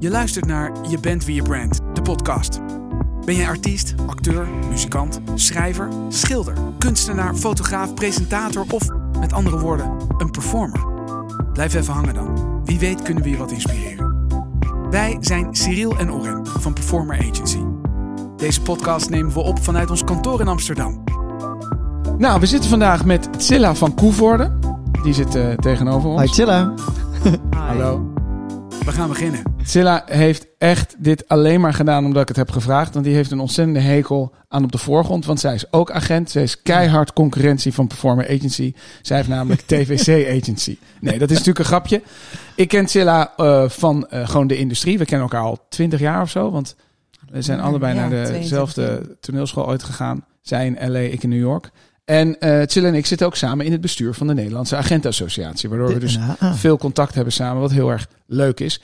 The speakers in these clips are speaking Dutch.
Je luistert naar Je bent wie je brand, de podcast. Ben jij artiest, acteur, muzikant, schrijver, schilder, kunstenaar, fotograaf, presentator of met andere woorden, een performer? Blijf even hangen dan. Wie weet kunnen we je wat inspireren. Wij zijn Cyril en Oren van Performer Agency. Deze podcast nemen we op vanuit ons kantoor in Amsterdam. Nou, we zitten vandaag met Tsilla van Koevoorde. Die zit uh, tegenover ons. Hi Tsilla. Hallo. We gaan beginnen. Tsilla heeft echt dit alleen maar gedaan omdat ik het heb gevraagd. Want die heeft een ontzettende hekel aan op de voorgrond. Want zij is ook agent. Zij is keihard concurrentie van Performer Agency. Zij heeft namelijk TVC Agency. Nee, dat is natuurlijk een grapje. Ik ken Tsilla uh, van uh, gewoon de industrie. We kennen elkaar al twintig jaar of zo. Want we zijn allebei Ja, naar 22 dezelfde toneelschool ooit gegaan. Zij in LA, ik in New York. En eh Tsilla en ik zitten ook samen in het bestuur van de Nederlandse Agentenassociatie. Waardoor we dus Ah, veel contact hebben samen, wat heel erg leuk is.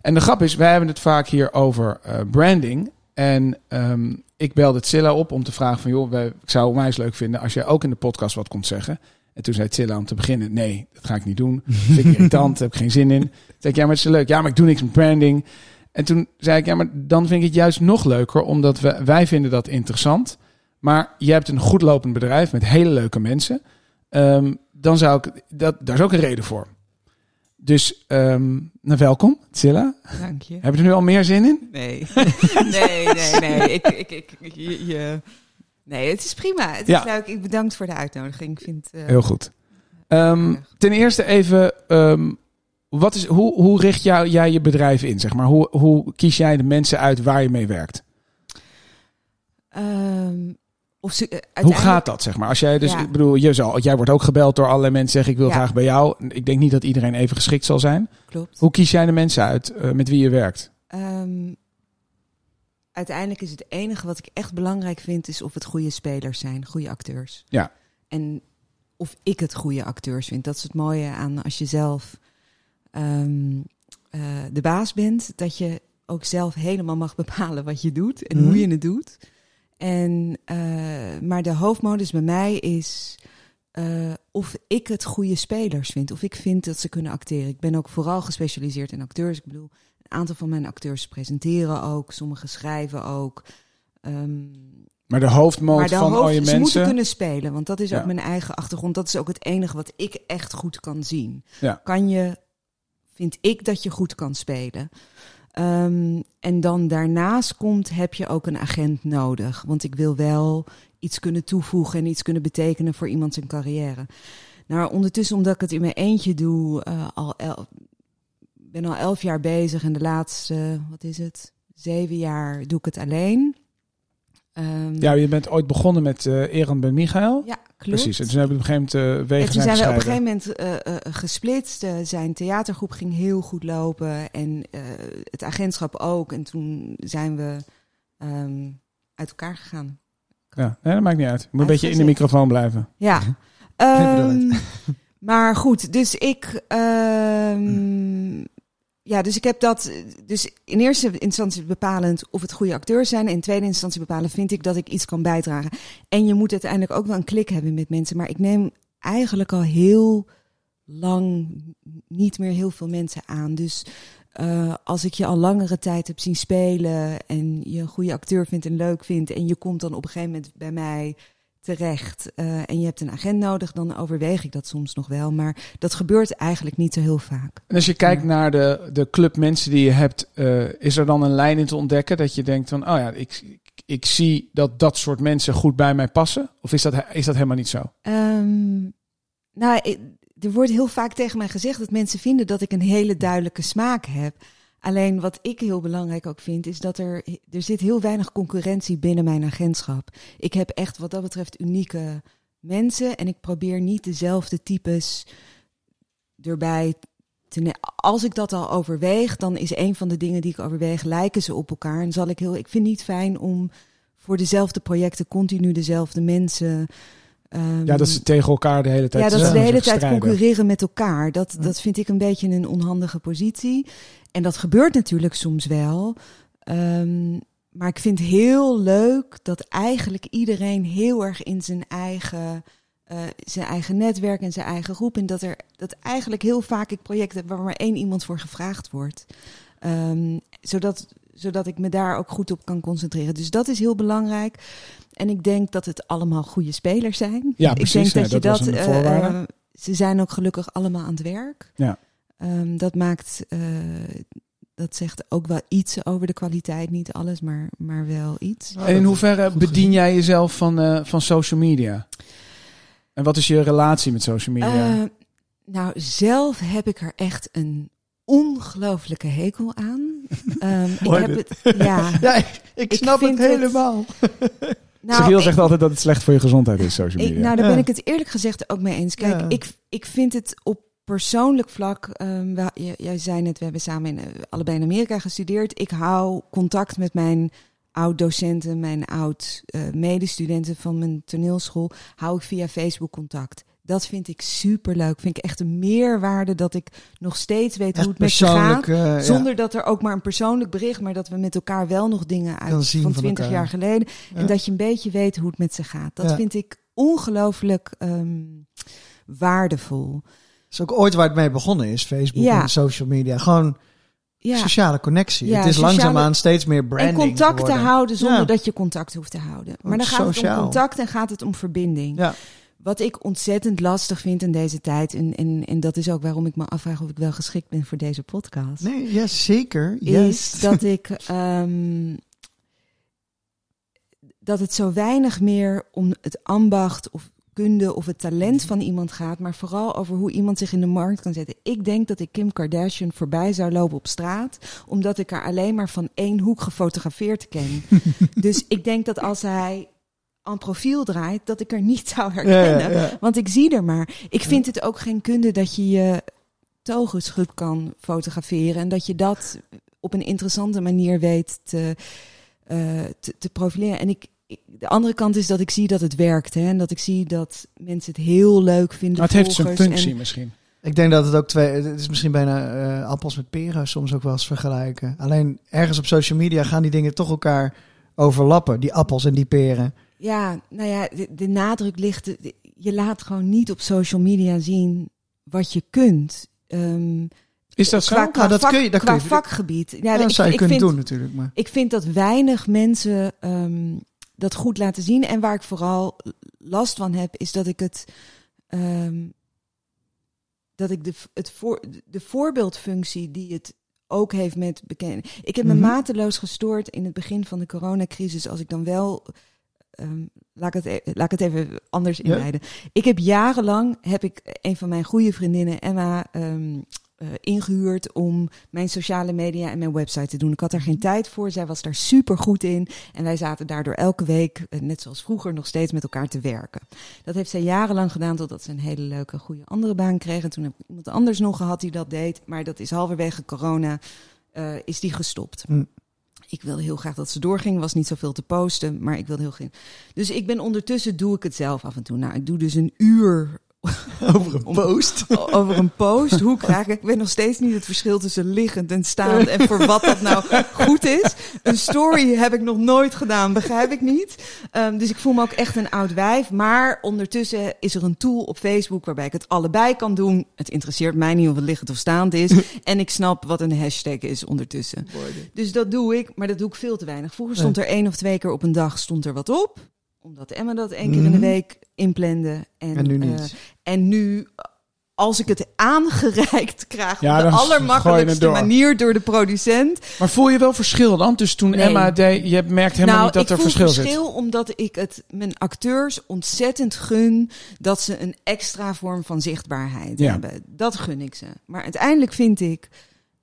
En de grap is, wij hebben het vaak hier over eh, branding. En ehm, ik belde Tsilla op om te vragen van... joh, wij, ik zou het onwijs leuk vinden als jij ook in de podcast wat komt zeggen. En toen zei Tsilla om te beginnen... nee, dat ga ik niet doen. Dat vind ik irritant, heb ik geen zin in. Toen zei ik, ja, maar het is leuk. Ja, maar ik doe niks met branding. En toen zei ik, ja, maar dan vind ik het juist nog leuker... omdat we, wij vinden dat interessant. Maar je hebt een goed lopend bedrijf met hele leuke mensen... Ehm, dan zou ik, dat, daar is ook een reden voor. Dus, ehm, nou welkom, Tsilla. Dank je. Heb je er nu al meer zin in? Nee. nee, nee, nee. Ik, ik, ik, je, je- Nee, het is prima. Het Ja. is leuk. Ik bedankt voor de uitnodiging. Ik vind eh, Heel goed. Ehm, ten eerste even, ehm, wat is, hoe, hoe richt jou, jij je bedrijf in? Zeg maar? hoe, hoe kies jij de mensen uit waar je mee werkt? ehm, of ze, eh, Hoe gaat dat? Zeg maar? Als jij, dus, Ja. ik bedoel, je zal, jij wordt ook gebeld door allerlei mensen zeggen ik wil Ja. graag bij jou. Ik denk niet dat iedereen even geschikt zal zijn. Klopt. Hoe kies jij de mensen uit eh, met wie je werkt? Ehm, uiteindelijk is het enige wat ik echt belangrijk vind, is of het goede spelers zijn, goede acteurs. Ja. En of ik het goede acteurs vind. Dat is het mooie aan als je zelf ehm, eh, de baas bent, dat je ook zelf helemaal mag bepalen wat je doet en Mhm. hoe je het doet. En, eh, maar de hoofdmodus bij mij is eh, of ik het goede spelers vind. Of ik vind dat ze kunnen acteren. Ik ben ook vooral gespecialiseerd in acteurs. Ik bedoel, een aantal van mijn acteurs presenteren ook. Sommigen schrijven ook. Ehm, Maar de hoofdmoot maar de van hoofd, al je ze moeten mensen. kunnen spelen. Want dat is Ja. ook mijn eigen achtergrond. Dat is ook het enige wat ik echt goed kan zien. Ja. Kan je, vind ik dat je goed kan spelen. Ehm, en dan daarnaast komt, heb je ook een agent nodig. Want ik wil wel iets kunnen toevoegen en iets kunnen betekenen voor iemand zijn carrière. Nou, ondertussen, omdat ik het in mijn eentje doe, eh, al ben al elf jaar bezig en de laatste, wat is het, zeven jaar doe ik het alleen. Ehm, Ja, je bent ooit begonnen met eh Eran Ben Michael. ja, klopt. Precies. En toen hebben we op een gegeven moment uh, wegen En toen zijn we op een gegeven moment eh, eh, gesplitst. Zijn theatergroep ging heel goed lopen en eh, het agentschap ook. En toen zijn we ehm, uit elkaar gegaan. Ja, nee, dat maakt niet uit. Je moet een beetje in de microfoon blijven. Ja. Knip Ehm, maar goed, dus ik. ehm, ja, dus ik heb dat. Dus in eerste instantie bepalend of het goede acteurs zijn. In tweede instantie bepalen vind ik dat ik iets kan bijdragen. En je moet uiteindelijk ook wel een klik hebben met mensen. Maar ik neem eigenlijk al heel lang niet meer heel veel mensen aan. Dus eh, als ik je al langere tijd heb zien spelen en je een goede acteur vindt en leuk vindt en je komt dan op een gegeven moment bij mij terecht eh, en je hebt een agent nodig, dan overweeg ik dat soms nog wel. Maar dat gebeurt eigenlijk niet zo heel vaak. En als je kijkt Ja. naar de, de club mensen die je hebt, eh, is er dan een lijn in te ontdekken dat je denkt van, oh ja, ik, ik, ik zie dat dat soort mensen goed bij mij passen? Of is dat, is dat helemaal niet zo? Ehm, nou, ik- er wordt heel vaak tegen mij gezegd dat mensen vinden dat ik een hele duidelijke smaak heb. Alleen wat ik heel belangrijk ook vind, is dat er, er zit heel weinig concurrentie binnen mijn agentschap. Ik heb echt wat dat betreft unieke mensen en ik probeer niet dezelfde types erbij te Als ik dat al overweeg, dan is een van de dingen die ik overweeg, lijken ze op elkaar. En zal ik heel, ik vind het niet fijn om voor dezelfde projecten continu dezelfde mensen. Ja, dat ze tegen elkaar de hele tijd ja, dat ze eh, de hele tijd strijden. concurreren met elkaar. Dat, Ja. dat vind ik een beetje een onhandige positie. En dat gebeurt natuurlijk soms wel. Ehm, maar ik vind heel leuk dat eigenlijk iedereen heel erg in zijn eigen, eh, zijn eigen netwerk en zijn eigen groep. En dat er dat eigenlijk heel vaak ik projecten heb waar maar één iemand voor gevraagd wordt. Ehm, zodat, zodat ik me daar ook goed op kan concentreren. Dus dat is heel belangrijk. En ik denk dat het allemaal goede spelers zijn. Ja, ik precies. denk dat Ja, je dat was dat. een eh, eh, ze zijn ook gelukkig allemaal aan het werk. Ja. Ehm, dat maakt. eh, dat zegt ook wel iets over de kwaliteit. Niet alles, maar, maar wel iets. En in hoeverre bedien jij jezelf van, eh, van social media? En wat is je relatie met social media? Eh, nou, zelf heb ik er echt een ongelooflijke hekel aan. Ehm, ik heb dit. het. Ja. Ja, ik, ik Ik snap het vind het- helemaal. Nou, zegt altijd dat het slecht voor je gezondheid is, social Ik, media. nou, daar Ja. ben ik het eerlijk gezegd ook mee eens. Kijk, Ja. ik, ik vind het op persoonlijk vlak. ehm, we- j- jij zei net, we hebben samen in, eh, allebei in Amerika gestudeerd. Ik hou contact met mijn oud-docenten, mijn oud-medestudenten van mijn toneelschool. Hou ik via Facebook contact. Dat vind ik super leuk. Vind ik echt een meerwaarde dat ik nog steeds weet hoe het met ze gaat. eh, ja. Zonder dat er ook maar een persoonlijk bericht, maar dat we met elkaar wel nog dingen uit van van 20 elkaar. jaar geleden. Ja. En dat je een beetje weet hoe het met ze gaat. Dat Ja. vind ik ongelooflijk ehm, waardevol. Dat is ook ooit waar het mee begonnen is, Facebook en social media. Gewoon Ja. sociale connectie. Ja, het is sociale- langzaamaan steeds meer En branding contact te houden zonder Ja. dat je contact hoeft te houden. Maar dan gaat het om contact en gaat het om verbinding. Wat ik ontzettend lastig vind in deze tijd, en, en, en dat is ook waarom ik me afvraag of ik wel geschikt ben voor deze podcast. Nee, ja, zeker. is dat ik ehm, dat het zo weinig meer om het ambacht of kunde of het talent van iemand gaat, maar vooral over hoe iemand zich in de markt kan zetten. Ik denk dat ik Kim Kardashian voorbij zou lopen op straat, omdat ik haar alleen maar van één hoek gefotografeerd ken. dus ik denk dat als hij aan profiel draait, dat ik er niet zou herkennen. ja, ja. Want ik zie er maar. Ik vind het ook geen kunde dat je je goed kan fotograferen. En dat je dat op een interessante manier weet te, eh, te, te profileren. En ik, ik- de andere kant is dat ik zie dat het werkt. Hè, en dat ik zie dat mensen het heel leuk vinden. maar het heeft zijn volgers. functie En, misschien. Ik denk dat het ook twee... Het is misschien bijna eh, appels met peren soms ook wel eens vergelijken. Alleen ergens op social media gaan die dingen toch elkaar overlappen. Die appels en die peren. Ja, nou ja, de, de nadruk ligt... de- je laat gewoon niet op social media zien wat je kunt. Ehm, Is dat zo? qua, qua, Nou, dat vak- kun je- dat qua kun je- vakgebied. Ja, Ja, dat ik, zou je ik kunnen vind, doen natuurlijk. Maar. Ik vind dat weinig mensen ehm, dat goed laten zien. En waar ik vooral last van heb, is dat ik het. ehm, dat ik de, het voor, de voorbeeldfunctie die het ook heeft met bekend. Ik heb me Mhm. mateloos gestoord in het begin van de coronacrisis. Als ik dan wel. Ehm, laat, ik het, e- laat ik het even anders Ja. inleiden. Ik heb jarenlang heb ik een van mijn goede vriendinnen, Emma, ehm, eh, ingehuurd om mijn sociale media en mijn website te doen. Ik had daar geen tijd voor. Zij was daar super goed in. En wij zaten daardoor elke week, eh, net zoals vroeger, nog steeds met elkaar te werken. Dat heeft zij jarenlang gedaan totdat ze een hele leuke, goede andere baan kreeg. En toen heb ik iemand anders nog gehad die dat deed. Maar dat is halverwege corona, eh, is die gestopt. Hm. Ik wilde heel graag dat ze doorging. Was niet zoveel te posten, maar ik wilde heel graag. Dus ik ben ondertussen doe ik het zelf af en toe. Nou, ik doe dus een uur Over een om- post. over een post. Hoe krijg ik? Ik weet nog steeds niet het verschil tussen liggend en staand en voor wat dat nou goed is. Een story heb ik nog nooit gedaan, begrijp ik niet. Ehm, dus ik voel me ook echt een oud wijf. Maar ondertussen is er een tool op Facebook waarbij ik het allebei kan doen. Het interesseert mij niet of het liggend of staand is. En ik snap wat een hashtag is ondertussen. Dus dat doe ik, maar dat doe ik veel te weinig. Vroeger stond er één of twee keer op een dag stond er wat op. Omdat Emma dat één keer in de Mhm. week inplande. En, En nu eh, niet. en nu, als ik het aangereikt krijg Ja, op de allermakkelijkste door. manier door de producent. Maar voel je wel verschil dan? Dus toen Nee. Emma deed, je merkt helemaal nou, niet dat ik er voel verschil, verschil zit. omdat ik het mijn acteurs ontzettend gun dat ze een extra vorm van zichtbaarheid Ja. hebben. Dat gun ik ze. Maar uiteindelijk vind ik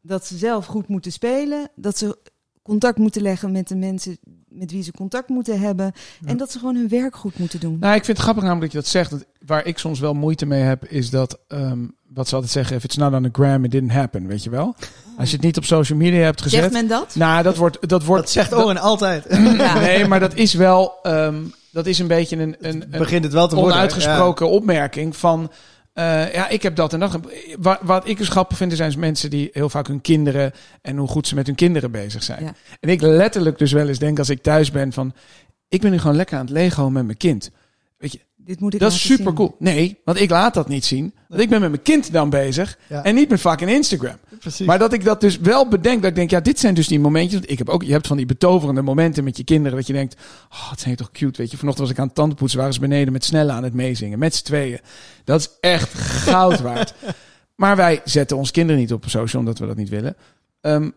dat ze zelf goed moeten spelen, dat ze contact moeten leggen met de mensen met wie ze contact moeten hebben en dat ze gewoon hun werk goed moeten doen. Nou, ik vind het grappig namelijk dat je dat zegt. Dat waar ik soms wel moeite mee heb, is dat, ehm, wat ze altijd zeggen, if it's not on the gram, it didn't happen, weet je wel? Als je het niet op social media hebt gezet. Zegt men dat? Nou, dat wordt, dat wordt. Dat zegt dat- Owen altijd. Ja. Nee, maar dat is wel, ehm, dat is een beetje een, een, een Begint het wel te worden. onuitgesproken opmerking van. Eh, ja, ik heb dat en dat. Wat, wat ik dus grappig vind, zijn mensen die heel vaak hun kinderen en hoe goed ze met hun kinderen bezig zijn. Ja. En ik letterlijk dus wel eens denk als ik thuis ben van, ik ben nu gewoon lekker aan het Lego met mijn kind. Weet je, Dit moet ik Dat is super zien. cool. Nee, want ik laat dat niet zien. Want ik ben met mijn kind dan bezig. Ja. En niet met fucking Instagram. Precies. Maar dat ik dat dus wel bedenk. Dat ik denk, ja, dit zijn dus die momentjes. Want ik heb ook, je hebt van die betoverende momenten met je kinderen. Dat je denkt, oh, het zijn toch cute. Weet je, vanochtend was ik aan het tandenpoetsen. Waren ze beneden met snelle aan het meezingen. Met z'n tweeën. Dat is echt goud waard. Maar wij zetten ons kinderen niet op social, omdat we dat niet willen. Ehm,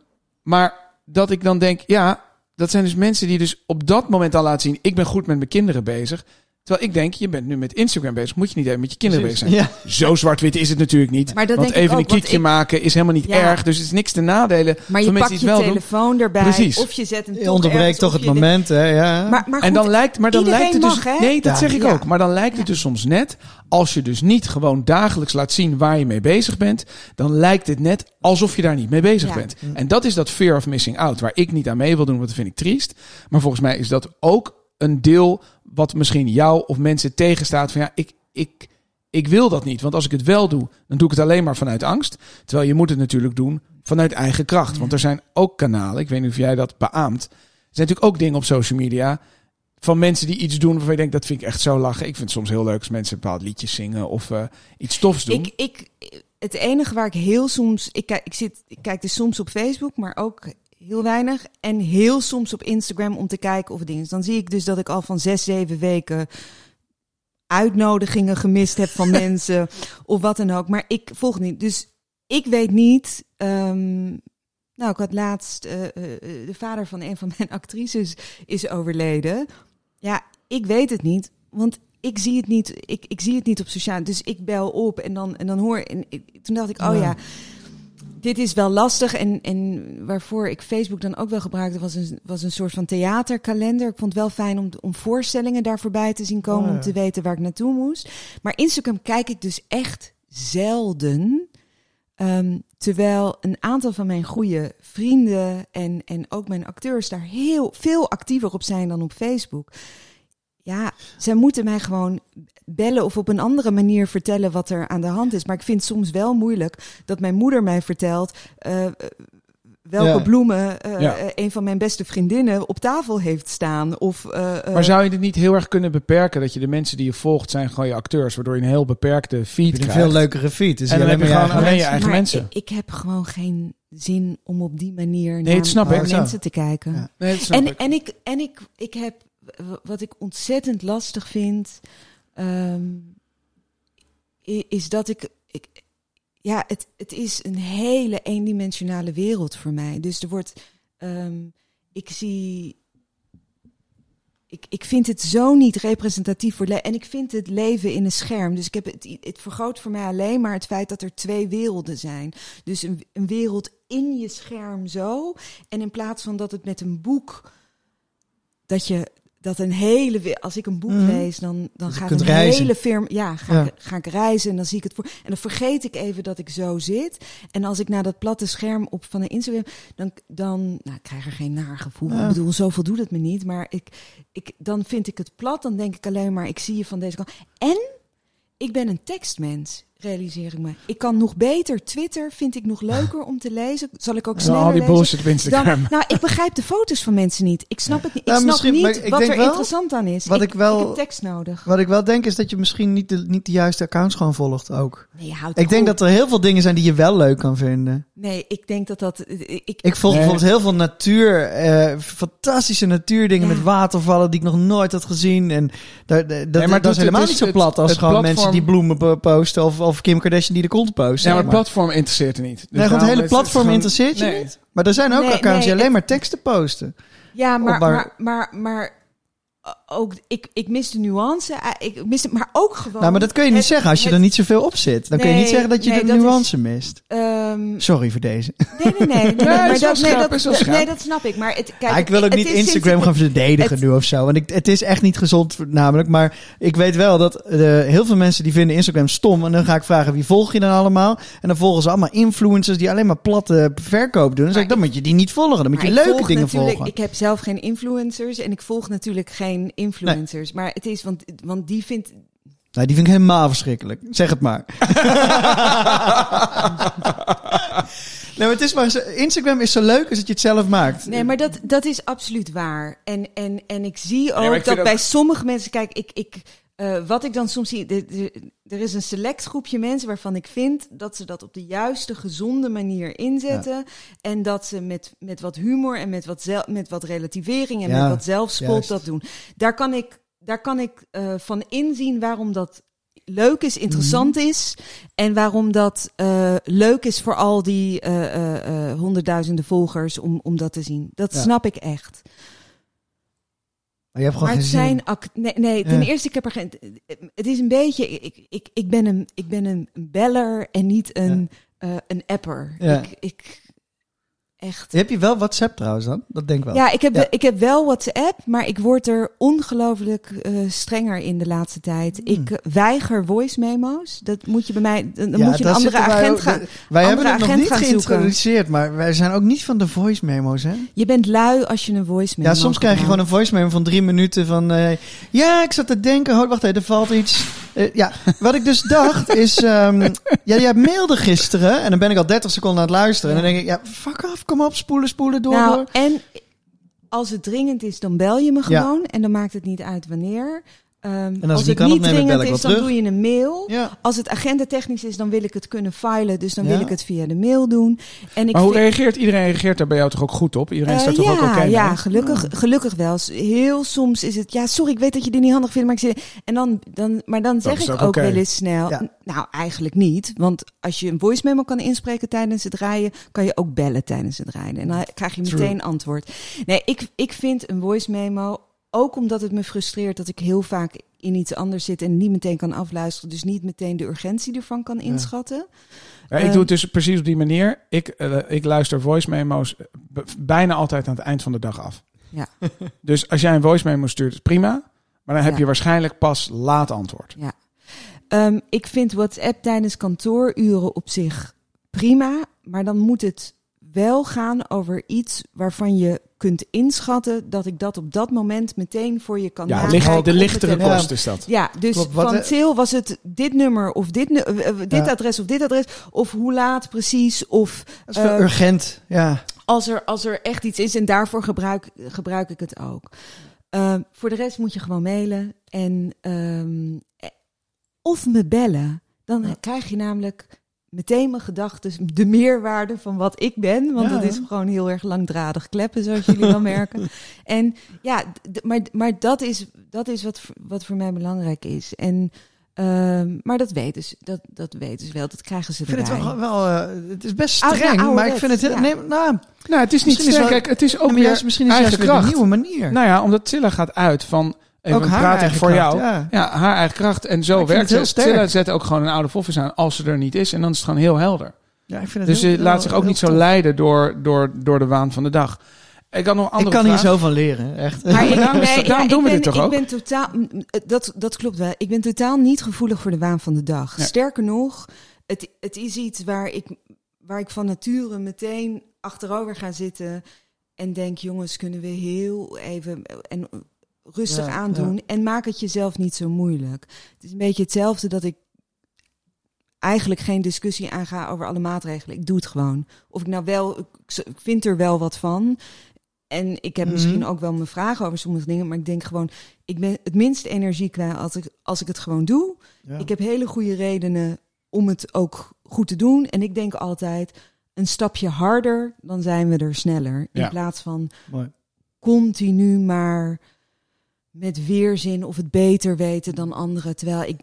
maar dat ik dan denk, ja, dat zijn dus mensen die dus op dat moment al laten zien. Ik ben goed met mijn kinderen bezig. Terwijl ik denk, je bent nu met Instagram bezig. Moet je niet even met je kinderen Precies. bezig zijn. Ja. Zo zwart-wit is het natuurlijk niet. Maar dat want denk ik even ook, een kiekje ik- maken is helemaal niet Ja. erg. Dus het is niks te nadelen Maar je pakt je doen. telefoon erbij. Precies. Of je zet hem Je onderbreekt toch het moment, hè? Ja. Maar, maar En dan lijkt, maar dan lijkt het dus. mag? Nee, dat Ja. zeg ik Ja. ook. Maar dan lijkt het dus soms net. Als je dus niet gewoon dagelijks laat zien waar je mee bezig bent. Dan lijkt het net alsof je daar niet mee bezig Ja. bent. En dat is dat fear of missing out. Waar ik niet aan mee wil doen, want dat vind ik triest. Maar volgens mij is dat ook een deel. Wat misschien jou of mensen tegenstaat. Van ja, ik, ik, ik wil dat niet. Want als ik het wel doe, dan doe ik het alleen maar vanuit angst. Terwijl je moet het natuurlijk doen vanuit eigen kracht. Want er zijn ook kanalen. Ik weet niet of jij dat beaamt. Er zijn natuurlijk ook dingen op social media van mensen die iets doen waarvan je denkt, dat vind ik echt zo lachen. Ik vind het soms heel leuk als mensen bepaald liedjes zingen of eh, iets tofs doen. Ik, ik, het enige waar ik heel soms. Ik, kijk, ik, zit, ik kijk dus soms op Facebook, maar ook heel weinig. En heel soms op Instagram om te kijken of het ding is. Dan zie ik dus dat ik al van zes, zeven weken uitnodigingen gemist heb van mensen of wat dan ook. Maar ik volg niet. Dus ik weet niet. ehm, nou, ik had laatst eh, eh, de vader van een van mijn actrices is overleden. Ja, ik weet het niet, want ik zie het niet. Ik, ik zie het niet op sociaal. Dus ik bel op en dan en dan hoor. En ik- toen dacht ik, oh Ja. ja. Dit is wel lastig en, en waarvoor ik Facebook dan ook wel gebruikte, was een, was een soort van theaterkalender. Ik vond het wel fijn om, om voorstellingen daar voorbij te zien komen, Oh, ja. om te weten waar ik naartoe moest. Maar Instagram kijk ik dus echt zelden. Ehm, terwijl een aantal van mijn goede vrienden en, en ook mijn acteurs daar heel veel actiever op zijn dan op Facebook. Ja, zij moeten mij gewoon bellen of op een andere manier vertellen wat er aan de hand is. Maar ik vind het soms wel moeilijk dat mijn moeder mij vertelt eh, welke Ja. bloemen eh, Ja. eh, een van mijn beste vriendinnen op tafel heeft staan. Of, eh, eh, maar zou je het niet heel erg kunnen beperken dat je de mensen die je volgt zijn gewoon je acteurs, waardoor je een heel beperkte feed je een krijgt. veel leukere feed. Dus en dan heb je maar gewoon alleen je mensen. eigen maar mensen. Ik, ik heb gewoon geen zin om op die manier Nee, naar mensen te kijken. Ja. Nee, dat snap En, ik. en ik, en ik, ik heb, wat ik ontzettend lastig vind, ehm, is dat ik, ik ja, het, het is een hele eendimensionale wereld voor mij. Dus er wordt, ehm, ik zie, ik, ik vind het zo niet representatief voor en ik vind het leven in een scherm. Dus ik heb het, het vergroot voor mij alleen maar het feit dat er twee werelden zijn. Dus een wereld in je scherm zo, en in plaats van dat het met een boek dat je dat een hele als ik een boek Mhm. lees dan dan je gaat een reizen. hele firma ja ga, Ja. Ik, ga ik reizen en dan zie ik het voor en dan vergeet ik even dat ik zo zit en als ik naar dat platte scherm op van een Instagram dan dan nou ik krijg er geen naar gevoel Ja. ik bedoel zoveel doet het me niet maar ik ik dan vind ik het plat dan denk ik alleen maar ik zie je van deze kant en ik ben een tekstmens realiseer ik me ik kan nog beter Twitter vind ik nog leuker om te lezen zal ik ook Zo, sneller al die bullshit op Instagram. dan, nou, ik begrijp de foto's van mensen niet. Ik snap het niet. Ik Nou, snap niet ik wat er wel- interessant aan is. wat ik wel- Ik heb tekst nodig. Wat ik wel denk is dat je misschien niet de, niet de juiste accounts gewoon volgt ook. Nee, houd Ik denk dat er heel veel dingen zijn die je wel leuk kan vinden. Nee, ik denk dat dat... Ik, Ik volg Nee. bijvoorbeeld heel veel natuur, eh, fantastische natuurdingen Ja. met watervallen die ik nog nooit had gezien. En daar, daar- dat, Nee, maar dat is helemaal niet zo plat als gewoon platform- mensen die bloemen po- posten of, of Kim Kardashian die de kont post. Ja, maar het platform interesseert er niet. Dus Nee, gewoon het hele het platform gewoon- interesseert je Nee. niet. Maar er zijn ook Nee, accounts die alleen het- maar teksten posten. ja, maar, maar, maar, maar, ook, ik, ik mis de nuance. uh, Ik mis het, maar ook gewoon... nou, maar dat kun je niet het- zeggen als je het- er niet zoveel op zit. Dan kun je niet zeggen dat je nee, de dat is- nuance mist. ehm, Sorry voor deze. nee, nee, nee. maar dat, nee, snap ik. Maar het, kijk, Ah, ik wil ook niet Instagram gaan verdedigen nu of zo. Want ik, het is echt niet gezond namelijk. Maar ik weet wel dat eh, heel veel mensen die vinden Instagram stom. En dan ga ik vragen wie volg je dan allemaal? En dan volgen ze allemaal influencers die alleen maar platte verkoop doen. Dan zeg ik, dan moet je die niet volgen. Dan moet je leuke dingen volgen. Ik heb zelf geen influencers en ik volg natuurlijk geen influencers. Maar het is, want, want die vindt... Nou, die vind ik helemaal verschrikkelijk. Zeg het maar. nee, maar het is maar zo- Instagram is zo leuk als dat je het zelf maakt. Nee, maar dat, dat is absoluut waar. En, en, en ik zie ook ik dat bij ook- sommige mensen... Kijk, ik, ik, eh, wat ik dan soms zie, de- de- er is een select groepje mensen waarvan ik vind dat ze dat op de juiste, gezonde manier inzetten. En dat ze met, met wat humor en met wat, zel, met wat relativering en Ja, met wat zelfspot dat doen. Daar kan ik, daar kan ik eh, van inzien waarom dat leuk is, interessant Mhm. is. En waarom dat eh, leuk is voor al die honderdduizenden volgers om, om dat te zien. Dat Ja. snap ik echt. Maar je hebt gewoon Maar het zijn act nee, nee, ten Ja. eerste, ik heb er geen. Het is een beetje. Ik, ik, ik, ben, een, ik ben een beller en niet een, eh, een apper. Ja. Ik, ik, echt. Heb je wel WhatsApp trouwens dan? Dat denk ik wel. Ja, ik heb, Ja. ik heb wel WhatsApp, maar ik word er ongelooflijk eh, strenger in de laatste tijd. Hmm. Ik weiger voice memo's. Dat moet je bij mij. Dan Ja, moet je een andere wij agent ook- gaan. Wij hebben het nog niet zoeken. geïntroduceerd, maar wij zijn ook niet van de voice memo's, hè? Je bent lui als je een voice memo Ja, soms krijg je gewoon een voice memo van drie minuten van... eh, ja, ik zat te denken, oh, wacht even, er valt iets. Eh, ja, wat ik dus dacht is... ehm, ja, jij mailde gisteren en dan ben ik al 30 seconden aan het luisteren. En dan denk ik, ja, fuck af, kom op, spoelen, spoelen, door, Nou, door. en als het dringend is, dan bel je me Ja. gewoon. En dan maakt het niet uit wanneer. Ehm, het als het kan niet dringend is, dan terug. doe je een mail. Ja. Als het agendatechnisch is, dan wil ik het kunnen filen. Dus dan Ja. wil ik het via de mail doen. En ik Maar hoe vind- reageert iedereen? Reageert daar bij jou toch ook goed op? Iedereen Eh, staat toch ja, ook oké mee? ja, gelukkig, gelukkig wel. Heel soms is het, ja, sorry, ik weet dat je dit niet handig vindt, maar ik zeg, en dan, dan, maar dan zeg ik ook wel eens snel, Ja. nou, eigenlijk niet, want als je een voice memo kan inspreken tijdens het rijden, kan je ook bellen tijdens het rijden en dan krijg je True. meteen antwoord. Nee, ik, ik vind een voice memo ook omdat het me frustreert dat ik heel vaak in iets anders zit en niet meteen kan afluisteren, dus niet meteen de urgentie ervan kan inschatten. Ja, ik Ehm, doe het dus precies op die manier. Ik, eh, ik luister voice memo's eh, bijna altijd aan het eind van de dag af. Ja. Dus als jij een voice memo stuurt, is prima. Maar dan heb Ja. je waarschijnlijk pas laat antwoord. Ehm, ik vind WhatsApp tijdens kantooruren op zich prima, maar dan moet het wel gaan over iets waarvan je kunt inschatten dat ik dat op dat moment meteen voor je kan Ja, de, licht, lichtere kost is dat. Ja, dus Klopt, wat, van eh, Til was het dit nummer of dit, nu- eh, eh, dit Ja. adres of dit adres of hoe laat precies of Dat is eh, urgent, ja. als er, als er echt iets is en daarvoor gebruik, gebruik ik het ook. Ehm, voor de rest moet je gewoon mailen en ehm, eh, of me bellen. Dan Ja. krijg je namelijk meteen mijn gedachten, de meerwaarde van wat ik ben. Want Ja. dat is gewoon heel erg langdradig kleppen, zoals jullie wel merken. En ja, maar, maar dat is, dat is wat, voor- wat voor mij belangrijk is. En, ehm, maar dat weten, ze, dat, dat weten ze wel, dat krijgen ze Ik vind het wel, wel eh, het is best Oude- streng, maar ik vind het... ja. Nee, nou, Nou, het is niet Misschien is sterk. wel- Kijk, het is ook weer juist, misschien is het eigen juist weer een kracht. nieuwe manier. Nou ja, omdat Zilla gaat uit van... Even ook haar eigen voor kracht, jou. Ja. Ja, haar eigen kracht. En zo werkt het. Zilla zet ook gewoon een oude foffies aan als ze er niet is. En dan is het gewoon heel helder. Ja, ik vind het Dus heel- ze laat heel- zich ook niet zo leiden door, door, door de waan van de dag. Ik had nog Ik kan hier zo van leren, echt. Maar ik, daarom is- nee, daarom ja, doen we ben, dit toch ik ook? ben totaal, dat, dat klopt wel. Ik ben totaal niet gevoelig voor de waan van de dag. Ja. Sterker nog, het, het is iets waar ik, waar ik van nature meteen achterover ga zitten en denk, jongens, kunnen we heel even en rustig Ja, aandoen en maak het jezelf niet zo moeilijk. Het is een beetje hetzelfde dat ik eigenlijk geen discussie aanga over alle maatregelen. Ik doe het gewoon. Of ik nou wel, ik, vind er wel wat van. En ik heb Mhm. misschien ook wel mijn vragen over sommige dingen, maar ik denk gewoon, ik ben het minst energie kwijt als ik, als ik het gewoon doe. Ja. Ik heb hele goede redenen om het ook goed te doen. En ik denk altijd, een stapje harder, dan zijn we er sneller. In plaats van Mooi. continu maar met weerzin of het beter weten dan anderen. Terwijl ik,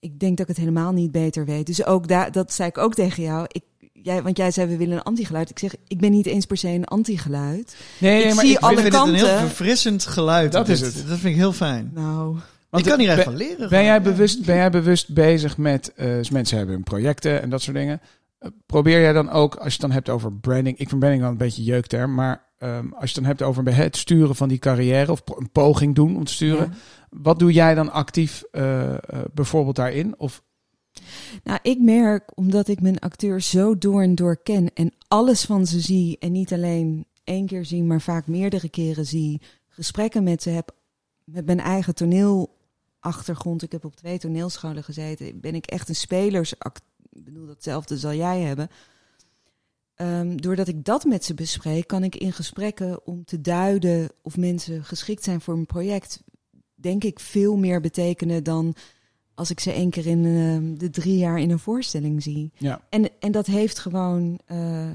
ik denk dat ik het helemaal niet beter weet. Dus ook daar, dat zei ik ook tegen jou. Ik, jij, want jij zei we willen een antigeluid. Ik zeg, ik ben niet eens per se een antigeluid. Nee, Ik nee, maar zie ik alle Ik vind het een heel kanten. verfrissend geluid. Dat is het. Dat vind ik heel fijn. Nou, Want ik kan hier echt van leren. Ben gewoon. jij, Ja. bewust, ben jij bewust bezig met, eh, dus mensen hebben hun projecten en dat soort dingen. Eh, probeer jij dan ook, als je het dan hebt over branding, ik vind branding wel een beetje jeukterm, maar ehm, als je het dan hebt over het sturen van die carrière of een poging doen om te sturen, wat doe jij dan actief eh, eh, bijvoorbeeld daarin? Of Nou, ik merk, omdat ik mijn acteur zo door en door ken en alles van ze zie en niet alleen één keer zie, maar vaak meerdere keren zie, gesprekken met ze heb, met mijn eigen toneelachtergrond. Ik heb op twee toneelscholen gezeten. Ben ik echt een spelersact. Ik bedoel, datzelfde zal jij hebben. Ehm, doordat ik dat met ze bespreek, kan ik in gesprekken om te duiden of mensen geschikt zijn voor een project denk ik veel meer betekenen dan als ik ze één keer in uh, de drie jaar in een voorstelling zie. Ja. En, en dat heeft gewoon. Uh,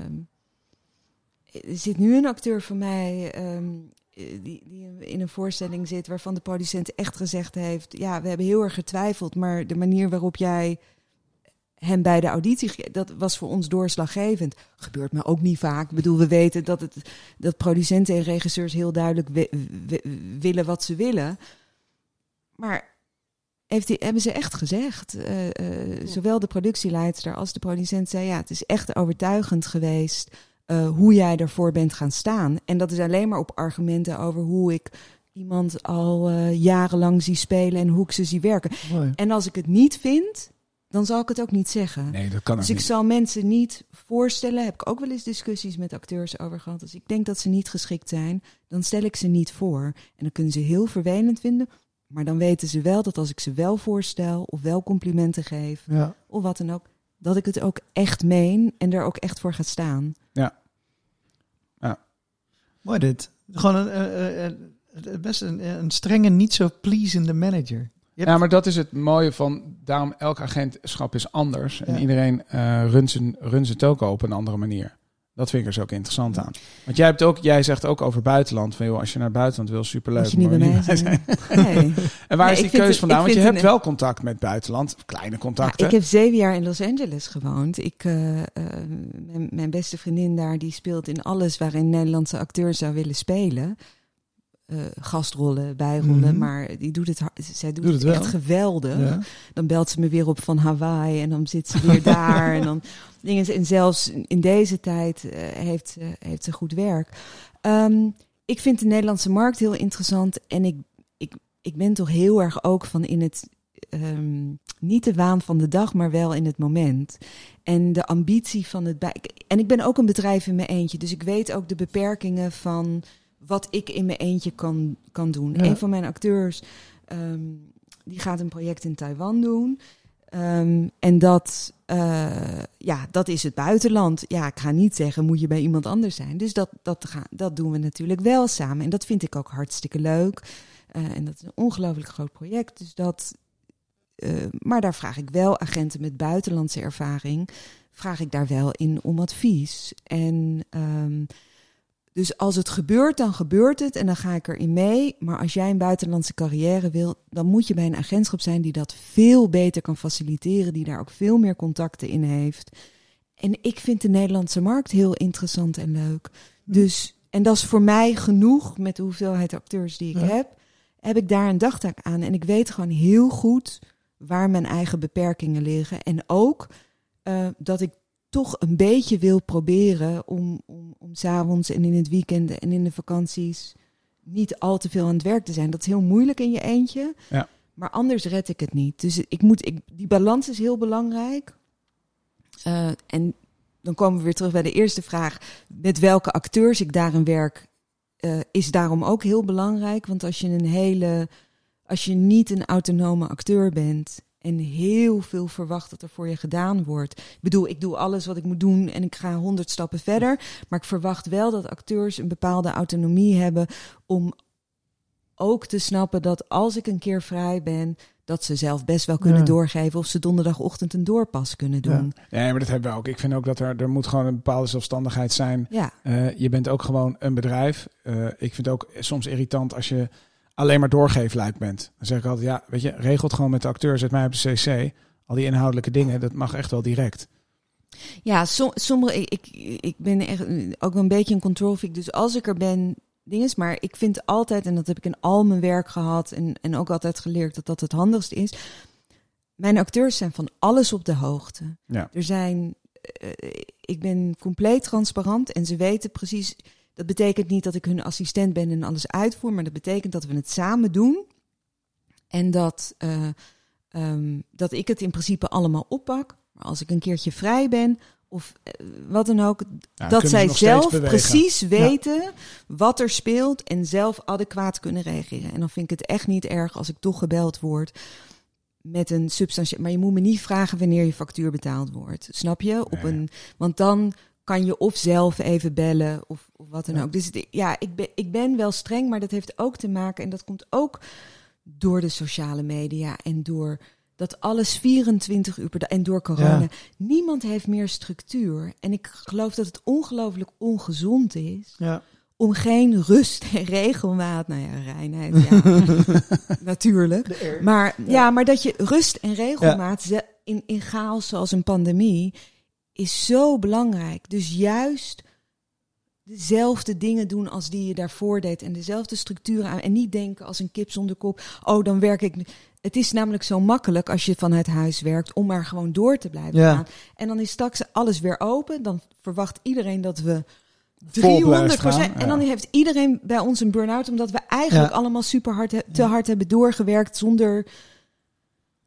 er zit nu een acteur van mij. Um, die, die in een voorstelling zit waarvan de producent echt gezegd heeft: Ja, we hebben heel erg getwijfeld, maar de manier waarop jij hem bij de auditie, dat was voor ons doorslaggevend. Gebeurt me ook niet vaak. Ik bedoel, we weten dat, het, dat producenten en regisseurs heel duidelijk willen wat ze willen. Maar heeft die, hebben ze echt gezegd, uh, uh, zowel de productieleidster als de producent zei, ja, het is echt overtuigend geweest uh, hoe jij ervoor bent gaan staan. En dat is alleen maar op argumenten over hoe ik iemand al jarenlang zie spelen en hoe ik ze zie werken. Mooi. En als ik het niet vind, dan zal ik het ook niet zeggen. Nee, dat kan dus ook ik niet. zal mensen niet voorstellen. Heb ik ook wel eens discussies met acteurs over gehad. Als ik denk dat ze niet geschikt zijn, dan stel ik ze niet voor. En dan kunnen ze heel vervelend vinden. Maar dan weten ze wel dat als ik ze wel voorstel of wel complimenten geef Ja. of wat dan ook, dat ik het ook echt meen en er ook echt voor ga staan. Mooi dit. Gewoon een, eh, eh, eh, best een, een strenge, niet zo pleasende manager. Hebt- Ja, maar dat is het mooie van, daarom elk agentschap is anders. En iedereen eh runt, zijn, runt zijn token op een andere manier. Dat vind ik er zo ook interessant aan. Want jij, hebt ook, jij zegt ook over buitenland. Van, joh, als je naar buitenland wil, superleuk. Als je niet bij maar mij niet zijn. Nee. En waar Nee, is die het- vandaan? Want je hebt een- wel contact met buitenland. Kleine Ja, contacten. ik heb zeven jaar in Los Angeles gewoond. Ik, eh, eh, mijn, mijn beste vriendin daar, die speelt in alles waarin Nederlandse acteur zou willen spelen. Eh, gastrollen, bijrollen, Mhm. maar die doet het, zij doet, Doet het, echt geweldig. Ja. Dan belt ze me weer op van Hawaii en dan zit ze weer daar. En, dan, dingen, en zelfs in deze tijd eh, heeft, ze- heeft ze goed werk. Ehm, ik vind de Nederlandse markt heel interessant. En ik, ik, ik ben toch heel erg ook van in het. ehm, niet de waan van de dag, maar wel in het moment. En de ambitie van het bij. En ik ben ook een bedrijf in mijn eentje. Dus ik weet ook de beperkingen van wat ik in mijn eentje kan, kan doen. Ja. Een van mijn acteurs. ehm, die gaat een project in Taiwan doen. Ehm, en dat, eh, ja, dat is het buitenland. Ja, ik ga niet zeggen, moet je bij iemand anders zijn. Dus dat, dat, ga, dat doen we natuurlijk wel samen. En dat vind ik ook hartstikke leuk. Eh, en dat is een ongelooflijk groot project. Dus dat, eh, maar daar vraag ik wel agenten met buitenlandse ervaring. Vraag ik daar wel in om advies. En ehm, dus als het gebeurt, dan gebeurt het en dan ga ik erin mee. Maar als jij een buitenlandse carrière wil, dan moet je bij een agentschap zijn die dat veel beter kan faciliteren, die daar ook veel meer contacten in heeft. En ik vind de Nederlandse markt heel interessant en leuk. Dus, en dat is voor mij genoeg met de hoeveelheid acteurs die ik Ja. heb. Heb ik daar een dagtaak aan. En ik weet gewoon heel goed waar mijn eigen beperkingen liggen. En ook eh, dat ik toch een beetje wil proberen om, om, om s'avonds en in het weekend en in de vakanties niet al te veel aan het werk te zijn. Dat is heel moeilijk in je eentje. Ja. Maar anders red ik het niet. Dus ik moet, ik, die balans is heel belangrijk. Eh, en dan komen we weer terug bij de eerste vraag. Met welke acteurs ik daarin werk, eh, is daarom ook heel belangrijk. Want als je een hele. Als je niet een autonome acteur bent en heel veel verwacht dat er voor je gedaan wordt. Ik bedoel, ik doe alles wat ik moet doen en ik ga honderd stappen verder. Maar ik verwacht wel dat acteurs een bepaalde autonomie hebben om ook te snappen dat als ik een keer vrij ben, dat ze zelf best wel kunnen Ja. doorgeven of ze donderdagochtend een doorpas kunnen Ja. doen. Nee, maar dat hebben we ook. Ik vind ook dat er, er moet gewoon een bepaalde zelfstandigheid zijn. Ja, Eh, je bent ook gewoon een bedrijf. Eh, ik vind het ook soms irritant als je alleen maar doorgeefluik bent. Dan zeg ik altijd, ja, weet je, regelt gewoon met de acteur, zet mij op de cc. Al die inhoudelijke dingen, dat mag echt wel direct. ja som, sommige, ik, ik, ik ben echt ook een beetje een control freak. Dus als ik er ben, dinges. Maar ik vind altijd, en dat heb ik in al mijn werk gehad en, en ook altijd geleerd dat dat het handigste is. Mijn acteurs zijn van alles op de hoogte. Ja. Er zijn, eh, ik ben compleet transparant en ze weten precies. Dat betekent niet dat ik hun assistent ben en alles uitvoer, maar dat betekent dat we het samen doen. En dat, eh, ehm, dat ik het in principe allemaal oppak. Maar als ik een keertje vrij ben of eh, wat dan ook, Ja, dat zij zelf precies weten wat er speelt en zelf adequaat kunnen reageren. En dan vind ik het echt niet erg als ik toch gebeld word met een substantieel. Maar je moet me niet vragen wanneer je factuur betaald wordt. Snap je? Op Nee. een, want dan kan je of zelf even bellen of, of wat dan Ja. ook. Dus ja, ik ben, ik ben wel streng, maar dat heeft ook te maken en dat komt ook door de sociale media en door dat alles 24 uur per dag en door corona. Ja. Niemand heeft meer structuur. En ik geloof dat het ongelooflijk ongezond is Ja. om geen rust en regelmaat. Nou ja, reinheid, ja, natuurlijk. Maar ja. maar dat je rust en regelmaat in, in chaos zoals een pandemie is zo belangrijk. Dus juist dezelfde dingen doen als die je daarvoor deed en dezelfde structuren aan en niet denken als een kip zonder kop. Oh, dan werk ik. Het is namelijk zo makkelijk als je vanuit huis werkt om maar gewoon door te blijven Ja. gaan. En dan is straks alles weer open. Dan verwacht iedereen dat we Vol 300 blijft gaan, En dan heeft iedereen bij ons een burn-out, omdat we eigenlijk Ja. allemaal super hard te hard hebben doorgewerkt zonder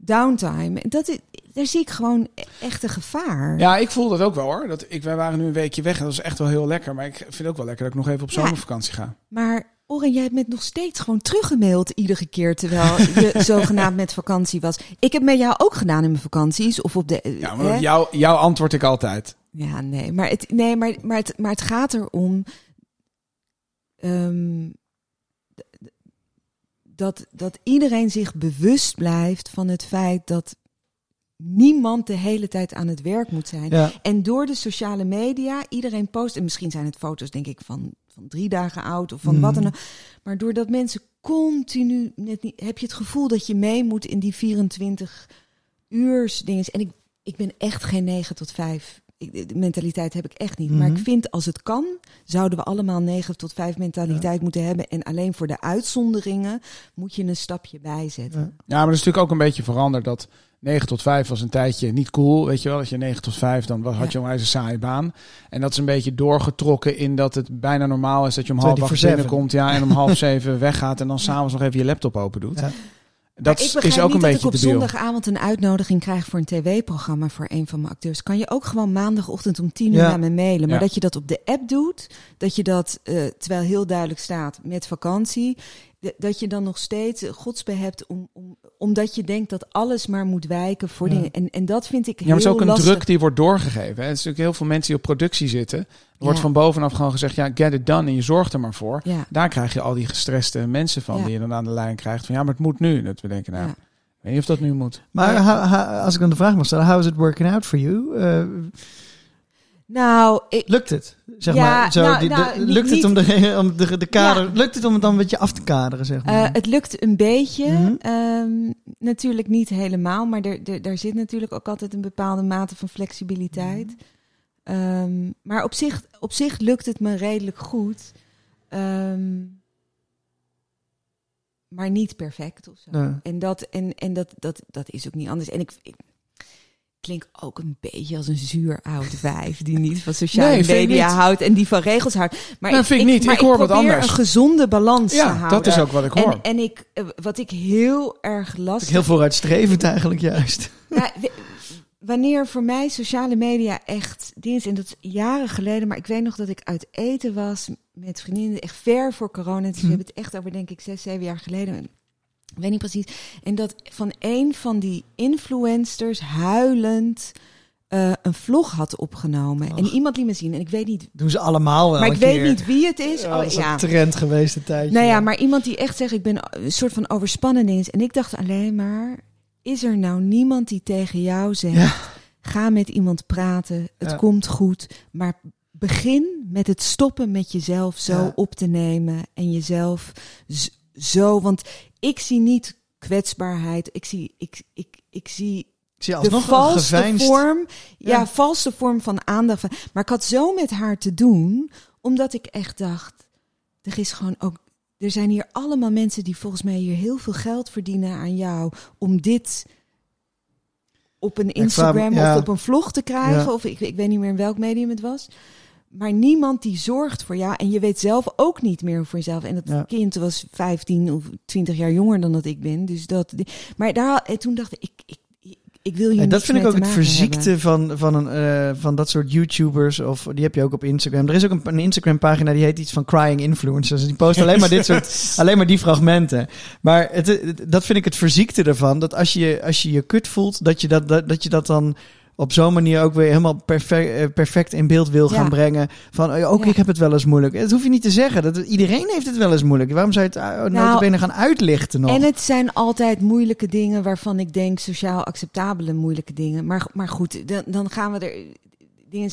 downtime. Dat is, daar zie ik gewoon echt een gevaar. Ja, ik voel dat ook wel hoor. Dat ik, wij waren nu een weekje weg en dat is echt wel heel lekker. Maar ik vind het ook wel lekker dat ik nog even op Ja. zomervakantie ga. Maar Oren, jij bent nog steeds gewoon teruggemaild iedere keer terwijl je zogenaamd met vakantie was. Ik heb met jou ook gedaan in mijn vakanties of op de. Ja, maar op jou, jouw antwoord ik altijd. Ja, nee, maar het, nee, maar, maar, het, maar het gaat erom d- dat, dat iedereen zich bewust blijft van het feit dat niemand de hele tijd aan het werk moet zijn. Ja. En door de sociale media, iedereen post, en misschien zijn het foto's, denk ik, van, van drie dagen oud of van wat dan ook. Maar doordat mensen continu, net niet, heb je het gevoel dat je mee moet in die 24 uurs dingen. En ik, ik ben echt geen 9 tot 5. Ik, de mentaliteit heb ik echt niet. Maar Mhm. ik vind als het kan, zouden we allemaal 9 tot 5 mentaliteit moeten hebben. En alleen voor de uitzonderingen moet je een stapje bijzetten. Ja. Ja, maar dat is natuurlijk ook een beetje veranderd. Dat 9 tot 5 was een tijdje niet cool. Weet je wel, als je 9 tot 5, dan was, had je onwijs een saaie baan. En dat is een beetje doorgetrokken in dat het bijna normaal is dat je om half acht 24/7. binnenkomt. Ja, en om half zeven weggaat. En dan s'avonds nog even je laptop open doet. Ja. Dat ik is- begrijp ook een niet dat beetje ik op zondagavond een uitnodiging krijg voor een tv-programma voor een van mijn acteurs. Kan je ook gewoon maandagochtend om tien uur Ja. naar me mailen. Maar Ja. dat je dat op de app doet, dat je dat, eh, terwijl heel duidelijk staat met vakantie, dat je dan nog steeds eh, godsbe hebt om, om, omdat je denkt dat alles maar moet wijken voor Ja. dingen. En, en dat vind ik Ja, heel maar het is ook een druk die wordt doorgegeven. hè. Het is natuurlijk heel veel mensen die op productie zitten. Er wordt Ja. van bovenaf gewoon gezegd, ja, get it done en je zorgt er maar voor. Ja. Daar krijg je al die gestreste mensen van Ja. die je dan aan de lijn krijgt. Van ja, maar het moet nu. Dat we denken, nou, Ja. ik weet niet of dat nu moet. Maar Ja. ha- ha- als ik dan de vraag mag stellen, how is it working out for you? Eh, Nou, ik, lukt het? Zeg Ja, maar, zo, nou, die- de- nou, niet- lukt het om de, om de, de kader, Ja. lukt het om het dan een beetje af te kaderen, zeg maar? Eh, het lukt een beetje. Mhm. Ehm, natuurlijk niet helemaal, maar er, daar zit natuurlijk ook altijd een bepaalde mate van flexibiliteit. Ehm, maar op zich, op zich lukt het me redelijk goed. Ehm, maar niet perfect of zo. Nee. En, dat, en, en dat, dat, dat is ook niet anders. En ik, ik klink ook een beetje als een zuur oud wijf die niet van sociale Nee, ik media houdt en die van regels houdt. Maar Nou, vind ik niet. maar Ik hoor wat probeer anders. een gezonde balans te Ja, houden. dat is ook wat ik hoor. En, en ik, eh, wat ik heel erg lastig... Heel vooruitstrevend eigenlijk juist. Ja, we- wanneer voor mij sociale media echt dienst, en dat is jaren geleden, maar ik weet nog dat ik uit eten was met vriendinnen, echt ver voor corona. Dus we Hm. hebben het echt over, denk ik, zes, zeven jaar geleden. Ik weet niet precies. En dat van een van die influencers huilend eh, een vlog had opgenomen. En iemand liet me zien. En ik weet niet, Doen ze allemaal wel maar ik weet niet wie het is. Ja, Oh, dat is ja. een trend geweest een tijdje. Nou ja, maar iemand die echt zegt, ik ben een soort van overspannen is. En ik dacht alleen maar, is er nou niemand die tegen jou zegt, Ja. ga met iemand praten, het komt goed. Maar begin met het stoppen met jezelf zo op te nemen en jezelf zo, want ik zie niet kwetsbaarheid, ik zie, ik, ik, ik zie zie de geveinsd... vorm, ja. Ja. valste vorm van aandacht. Maar ik had zo met haar te doen, omdat ik echt dacht, er is gewoon ook, er zijn hier allemaal mensen die volgens mij hier heel veel geld verdienen aan jou om dit op een Instagram ja. of op een vlog te krijgen, Ja. of ik, ik weet niet meer in welk medium het was. Maar niemand die zorgt voor jou. En je weet zelf ook niet meer voor jezelf. En dat Ja. kind was 15 of 20 jaar jonger dan dat ik ben. Dus dat. Maar daar, en toen dacht ik, ik, ik, wil hier En dat vind ik ook het verziekte van, van, een, eh, van dat soort YouTubers. Of die heb je ook op Instagram. Er is ook een, een Instagram-pagina die heet iets van Crying Influencers. En die posten alleen maar dit soort. Alleen maar die fragmenten. Maar het, het- dat vind ik het verziekte ervan. Dat als je als je, je kut voelt, dat je dat, dat, dat je dat dan op zo'n manier ook weer helemaal perfect, eh, perfect in beeld wil gaan brengen. Van, oh, ook Ja. ik heb het wel eens moeilijk. Dat hoef je niet te zeggen. Dat, iedereen heeft het wel eens moeilijk. Waarom zou je het uh, notabene gaan uitlichten nog? Nou, En het zijn altijd moeilijke dingen waarvan ik denk sociaal acceptabele moeilijke dingen. Maar, maar goed, dan, dan gaan we er. Dingen,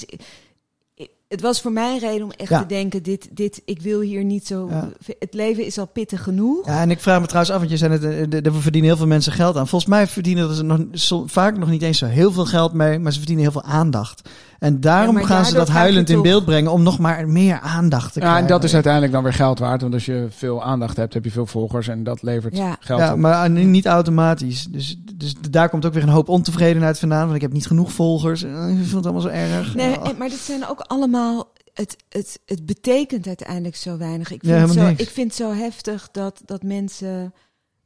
het was voor mij een reden om echt Ja. te denken: dit, dit, ik wil hier niet zo. Ja. Het leven is al pittig genoeg. Ja, en ik vraag me trouwens af, want je zei net, eh, er verdienen heel veel mensen geld aan. Volgens mij verdienen ze nog, vaak nog niet eens zo heel veel geld mee, maar ze verdienen heel veel aandacht. En daarom Ja, gaan ze dat huilend in toch- beeld brengen om nog maar meer aandacht te Ja, krijgen. en dat is uiteindelijk dan weer geld waard. Want als je veel aandacht hebt, heb je veel volgers. En dat levert Ja. geld Ja, op. maar uh, niet automatisch. Dus, dus daar komt ook weer een hoop ontevredenheid vandaan. Want ik heb niet genoeg volgers. Eh, Ik vind het allemaal zo erg. Nee, Oh. en- maar dit zijn ook allemaal. Het, het, het betekent uiteindelijk zo weinig. Ik Ja, vind, het zo, niks. ik vind het zo heftig dat, dat mensen.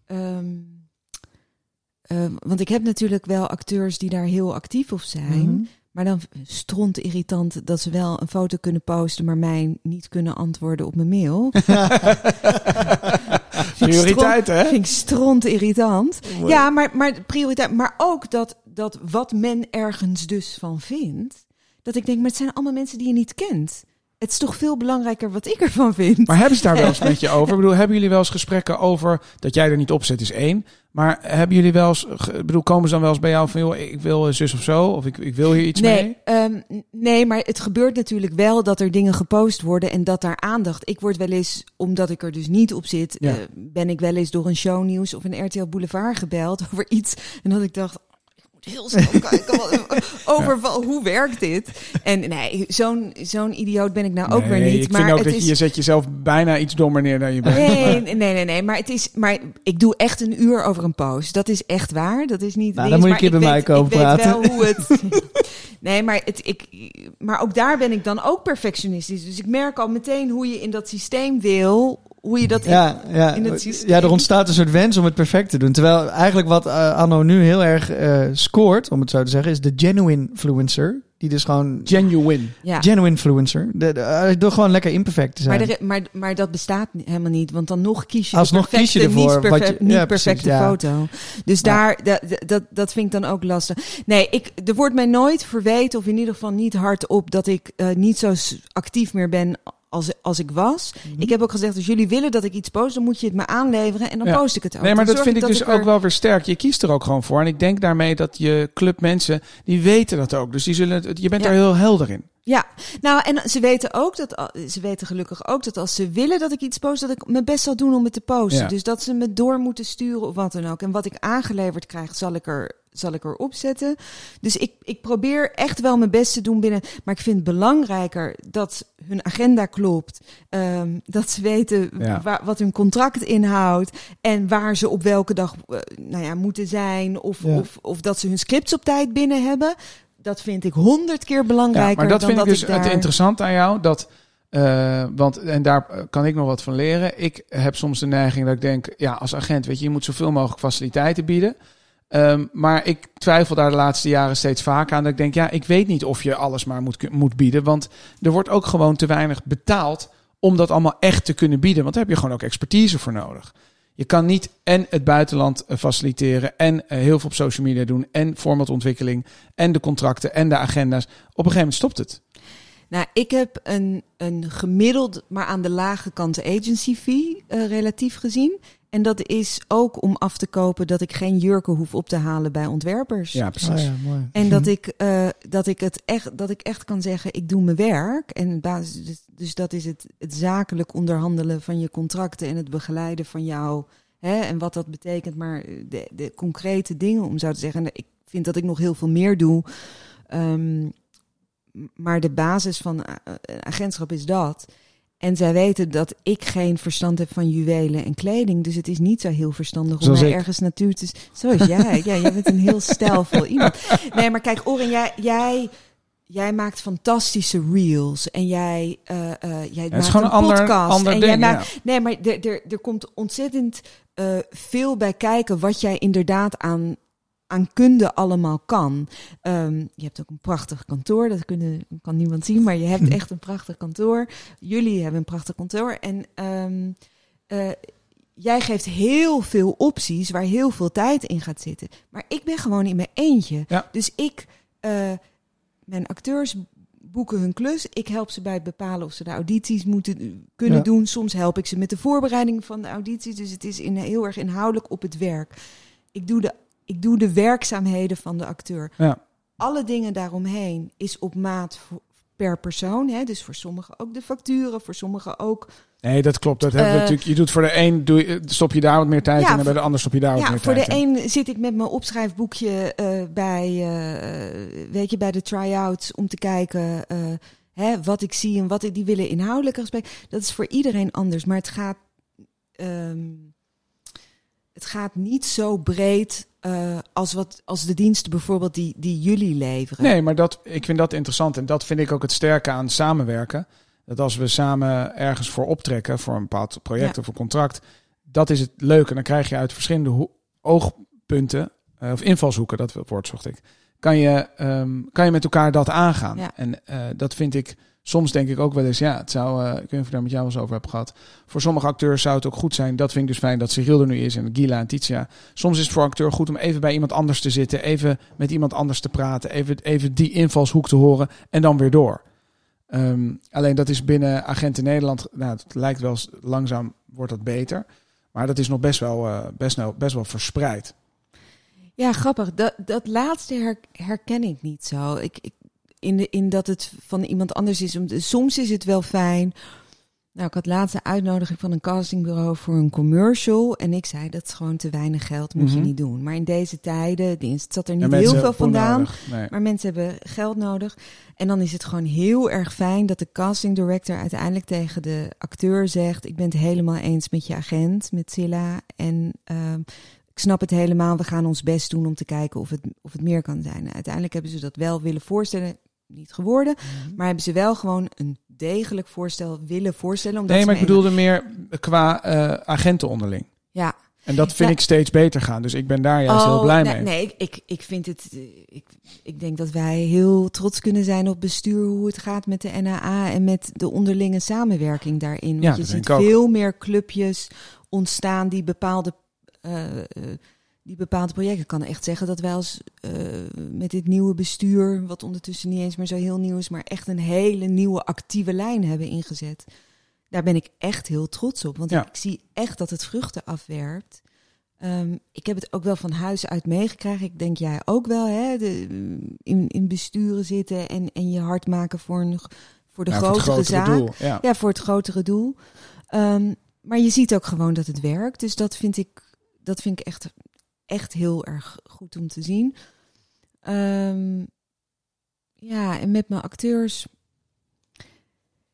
ehm, ehm, want ik heb natuurlijk wel acteurs die daar heel actief op zijn. Mhm. Maar dan stront irritant dat ze wel een foto kunnen posten, maar mij niet kunnen antwoorden op mijn mail. Prioriteit, hè? Vind ik stront irritant. Ja, maar, maar prioriteit. Maar ook dat, dat wat men ergens dus van vindt. Dat ik denk, maar het zijn allemaal mensen die je niet kent. Het is toch veel belangrijker wat ik ervan vind. Maar hebben ze daar wel eens met je over? Ik bedoel, hebben jullie wel eens gesprekken over dat jij er niet op zit, is één. Maar hebben jullie wel eens, bedoel, komen ze dan wel eens bij jou van, joh, ik wil zus of zo, of ik, ik wil hier iets mee? Nee, ehm, n- nee, maar het gebeurt natuurlijk wel dat er dingen gepost worden en dat daar aandacht. Ik word wel eens, omdat ik er dus niet op zit, Ja. eh, ben ik wel eens door een shownieuws of een RTL Boulevard gebeld over iets. En dat ik dacht, moet heel snel kijken over hoe werkt dit. En nee, zo'n zo'n idioot ben ik nou ook Nee, weer niet. Ik maar vind ook dat is, je, zet jezelf bijna iets dommer neer dan je bent. Nee, nee, nee, nee, maar het is, maar ik doe echt een uur over een post. Dat is echt waar. Dat is niet. Nou, dan moet je een keer bij mij komen ik praten. Weet wel hoe het. nee, maar het, ik, maar ook daar ben ik dan ook perfectionistisch. Dus ik merk al meteen hoe je in dat systeem wil, hoe je dat. in- Ja, ja. in het systeem. ja, er ontstaat een soort wens om het perfect te doen. Terwijl eigenlijk wat eh, Anno nu heel erg eh, scoort, om het zo te zeggen, is de genuine influencer. Die dus gewoon... Genuine. ja. Genuine influencer. De, de, eh, door gewoon lekker imperfect te zijn. Maar, er- maar, maar dat bestaat helemaal niet, want dan nog kies je Alsnog de perfecte, kies je ervoor niet, wat perfe- je- niet ja, precies, perfecte ja. foto. Dus Ja. daar, dat, dat, dat vind ik dan ook lastig. Nee, ik, er wordt mij nooit verweten, of in ieder geval niet hardop, dat ik eh, niet zo actief meer ben als, als ik was. Mhm. Ik heb ook gezegd, als jullie willen dat ik iets post, dan moet je het me aanleveren en dan Ja. post ik het ook. Nee, maar Dan dat vind ik dus ook wel weer sterk. Je kiest er ook gewoon voor. En ik denk daarmee dat je club mensen, die weten dat ook. Dus die zullen, het- je bent Ja. daar heel helder in. Ja, nou en ze weten ook dat ze weten gelukkig ook dat als ze willen dat ik iets post, dat ik mijn best zal doen om het te posten. Ja. Dus dat ze me door moeten sturen of wat dan ook. En wat ik aangeleverd krijg, zal ik er zal ik erop zetten. Dus ik, ik probeer echt wel mijn best te doen binnen. Maar ik vind het belangrijker dat hun agenda klopt. ehm, dat ze weten Ja. waar, wat hun contract inhoudt. En waar ze op welke dag eh, nou ja, moeten zijn. Of, Ja. of, of dat ze hun scripts op tijd binnen hebben. Dat vind ik honderd keer belangrijker. Ja, maar dat dan vind ik dus daar... het interessante aan jou. Dat, eh, want, en daar eh, kan ik nog wat van leren. Ik heb soms de neiging dat ik denk, ja, als agent, weet je, je moet zoveel mogelijk faciliteiten bieden. Ehm, maar ik twijfel daar de laatste jaren steeds vaak aan. Dat ik denk, ja, ik weet niet of je alles maar moet, moet bieden. Want er wordt ook gewoon te weinig betaald om dat allemaal echt te kunnen bieden. Want daar heb je gewoon ook expertise voor nodig. Je kan niet en het buitenland eh, faciliteren en eh, heel veel op social media doen en formatontwikkeling en de contracten en de agenda's. Op een gegeven moment stopt het. Nou, ik heb een, een gemiddeld, maar aan de lage kant agency fee eh, relatief gezien. En dat is ook om af te kopen dat ik geen jurken hoef op te halen bij ontwerpers. Ja, precies. Oh ja, mooi. En dat ik, eh, dat, ik het echt, dat ik echt kan zeggen, ik doe mijn werk. En basis, dus, dus dat is het, het zakelijk onderhandelen van je contracten en het begeleiden van jou. Hè, en wat dat betekent, maar de, de concrete dingen om zo te zeggen. En ik vind dat ik nog heel veel meer doe. Ehm, maar de basis van eh, een agentschap is dat. En zij weten dat ik geen verstand heb van juwelen en kleding. Dus het is niet zo heel verstandig om Zoals mij ik. ergens naartoe te... Zoals jij. Ja, jij bent een heel stijlvol iemand. Nee, maar kijk, Oren, jij, jij, jij maakt fantastische reels. En jij, eh, eh, jij het maakt is gewoon een een ander, podcast. ander en ding. jij maakt, ja. Nee, maar er komt ontzettend eh, veel bij kijken wat jij inderdaad aan, aan kunde allemaal kan. Ehm, je hebt ook een prachtig kantoor, dat kunnen, kan niemand zien, maar je hebt echt een prachtig kantoor. Jullie hebben een prachtig kantoor. En ehm, eh, jij geeft heel veel opties waar heel veel tijd in gaat zitten. Maar ik ben gewoon in mijn eentje. Ja. Dus ik, Eh, mijn acteurs boeken hun klus. Ik help ze bij het bepalen of ze de audities moeten kunnen Ja. doen. Soms help ik ze met de voorbereiding van de audities. Dus het is in, heel erg inhoudelijk op het werk. Ik doe de, ik doe de werkzaamheden van de acteur. Ja. Alle dingen daaromheen is op maat voor- per persoon. Hè? Dus voor sommigen ook de facturen, voor sommigen ook Nee, dat klopt. Dat hebben we Eh, natuurlijk. Je doet voor de een doe je, stop je daar wat meer tijd Ja, in en bij voor- de ander stop je daar wat Ja, meer voor tijd de in. een zit ik met mijn opschrijfboekje eh, bij, eh, weet je, bij de try-outs om te kijken hè, wat ik zie en wat ik, die willen inhoudelijk gesprek. Dat is voor iedereen anders, maar het gaat, ehm, het gaat niet zo breed eh, als, wat, als de diensten bijvoorbeeld die, die jullie leveren. Nee, maar dat, ik vind dat interessant. En dat vind ik ook het sterke aan samenwerken. Dat als we samen ergens voor optrekken, voor een bepaald project Ja. of een contract, dat is het leuke. Dan krijg je uit verschillende oogpunten, eh, of invalshoeken, dat woord zocht ik, kan je, ehm, kan je met elkaar dat aangaan. Ja. En eh, dat vind ik, soms denk ik ook wel eens, ja, het zou, eh, ik weet niet of ik daar met jou eens over heb gehad. Voor sommige acteurs zou het ook goed zijn. Dat vind ik dus fijn dat Cyril er nu is en Gila en Titia. Soms is het voor acteur goed om even bij iemand anders te zitten, even met iemand anders te praten, even, even die invalshoek te horen en dan weer door. Ehm, alleen dat is binnen Agenten Nederland, nou, het lijkt wel langzaam wordt dat beter. Maar dat is nog best wel, eh, best, nou, best wel verspreid. Ja, grappig. Dat, dat laatste her- herken ik niet zo. Ik, in, de, in dat het van iemand anders is. Om, soms is het wel fijn. Nou, ik had laatst een uitnodiging van een castingbureau voor een commercial. En ik zei, dat is gewoon te weinig geld, moet Mhm. je niet doen. Maar in deze tijden, het zat er niet heel veel vandaan. Nee. Maar mensen hebben geld nodig. En dan is het gewoon heel erg fijn dat de casting director uiteindelijk tegen de acteur zegt: Ik ben het helemaal eens met je agent, met Silla. En ehm, ik snap het helemaal. We gaan ons best doen om te kijken of het, of het meer kan zijn. Uiteindelijk hebben ze dat wel willen voorstellen. Niet geworden. Maar hebben ze wel gewoon een degelijk voorstel willen voorstellen. Omdat Nee, maar ik bedoelde meer qua eh, agenten onderling. Ja, En dat vind Ja. ik steeds beter gaan. Dus ik ben daar juist heel Oh, blij nee, mee. Nee, ik- ik, ik vind het. eh, Ik, ik denk dat wij heel trots kunnen zijn op bestuur, hoe het gaat met de NAA en met de onderlinge samenwerking daarin. Want Ja, je ziet veel meer clubjes ontstaan die bepaalde. eh, eh, die bepaalde projecten. Ik kan echt zeggen dat wij als eh, met dit nieuwe bestuur, wat ondertussen niet eens meer zo heel nieuw is, maar echt een hele nieuwe actieve lijn hebben ingezet. Daar ben ik echt heel trots op. Want Ja. ik zie echt dat het vruchten afwerpt. Ehm, ik heb het ook wel van huis uit meegekregen. Ik denk jij ook wel, hè? De, in, in besturen zitten en, en je hart maken voor, een, voor de Ja, voor het grotere zaak. doel. Ja. Ja, voor het grotere doel. Ehm, maar je ziet ook gewoon dat het werkt. Dus dat vind ik, dat vind ik echt, echt heel erg goed om te zien. Ehm, ja, en met mijn acteurs.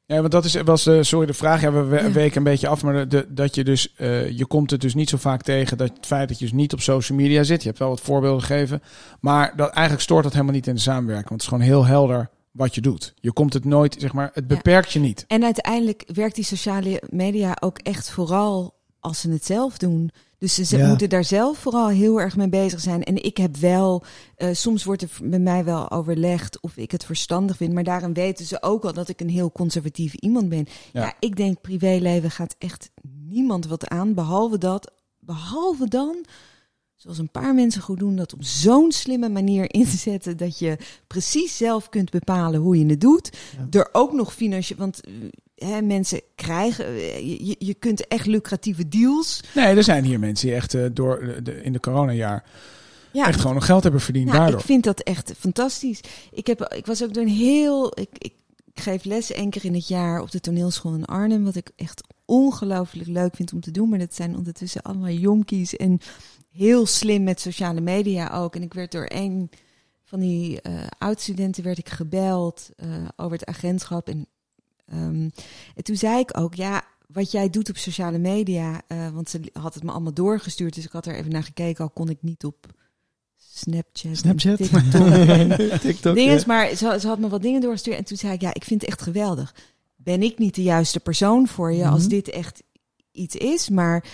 Ja, want dat is, was, eh, sorry de vraag, ja, we Ja. weken een beetje af, maar de, dat je dus, eh, je komt het dus niet zo vaak tegen, dat het feit dat je dus niet op social media zit, je hebt wel wat voorbeelden gegeven, maar dat, eigenlijk stoort dat helemaal niet in de samenwerking, want het is gewoon heel helder wat je doet. Je komt het nooit, zeg maar, het Ja. beperkt je niet. En uiteindelijk werkt die sociale media ook echt vooral als ze het zelf doen. Dus ze Ja. moeten daar zelf vooral heel erg mee bezig zijn. En ik heb wel, eh, soms wordt er met mij wel overlegd of ik het verstandig vind. Maar daarin weten ze ook al dat ik een heel conservatief iemand ben. Ja. Ja, ik denk privéleven gaat echt niemand wat aan. Behalve dat, behalve dan, zoals een paar mensen goed doen, dat op zo'n slimme manier inzetten dat je precies zelf kunt bepalen hoe je het doet. Ja. Er ook nog financieel, want eh, mensen krijgen, eh, je, je- kunt echt lucratieve deals. Nee, er zijn hier mensen die echt eh, door de, de- in de coronajaar Ja, echt gewoon nog geld hebben verdiend nou, daardoor. ik vind dat echt fantastisch. Ik, heb, ik was ook door een heel. Ik, ik, ik geef les één keer in het jaar op de toneelschool in Arnhem. Wat ik echt ongelooflijk leuk vind om te doen. Maar dat zijn ondertussen allemaal jonkies. En heel slim met sociale media ook. En ik werd door een van die eh oud-studenten werd ik gebeld eh, over het agentschap. En, ehm, en toen zei ik ook, ja, wat jij doet op sociale media. eh, want ze had het me allemaal doorgestuurd. Dus ik had er even naar gekeken. Al kon ik niet op Snapchat. en? TikTok en TikTok. dingen, ja. maar ze, ze had me wat dingen doorgestuurd. En toen zei ik, ja, ik vind het echt geweldig. Ben ik niet de juiste persoon voor je als Mhm. dit echt iets is? Maar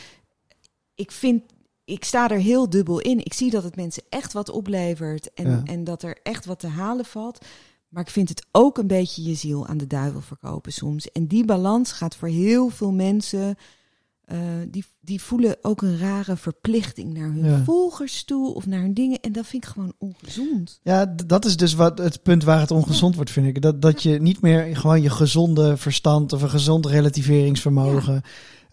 ik vind, ik sta er heel dubbel in. Ik zie dat het mensen echt wat oplevert en, Ja. en dat er echt wat te halen valt. Maar ik vind het ook een beetje je ziel aan de duivel verkopen soms. En die balans gaat voor heel veel mensen eh, die, die voelen ook een rare verplichting naar hun Ja. volgers toe of naar hun dingen. En dat vind ik gewoon ongezond. Ja, dat is dus wat het punt waar het ongezond wordt, vind ik. Dat, dat je niet meer gewoon je gezonde verstand of een gezond relativeringsvermogen.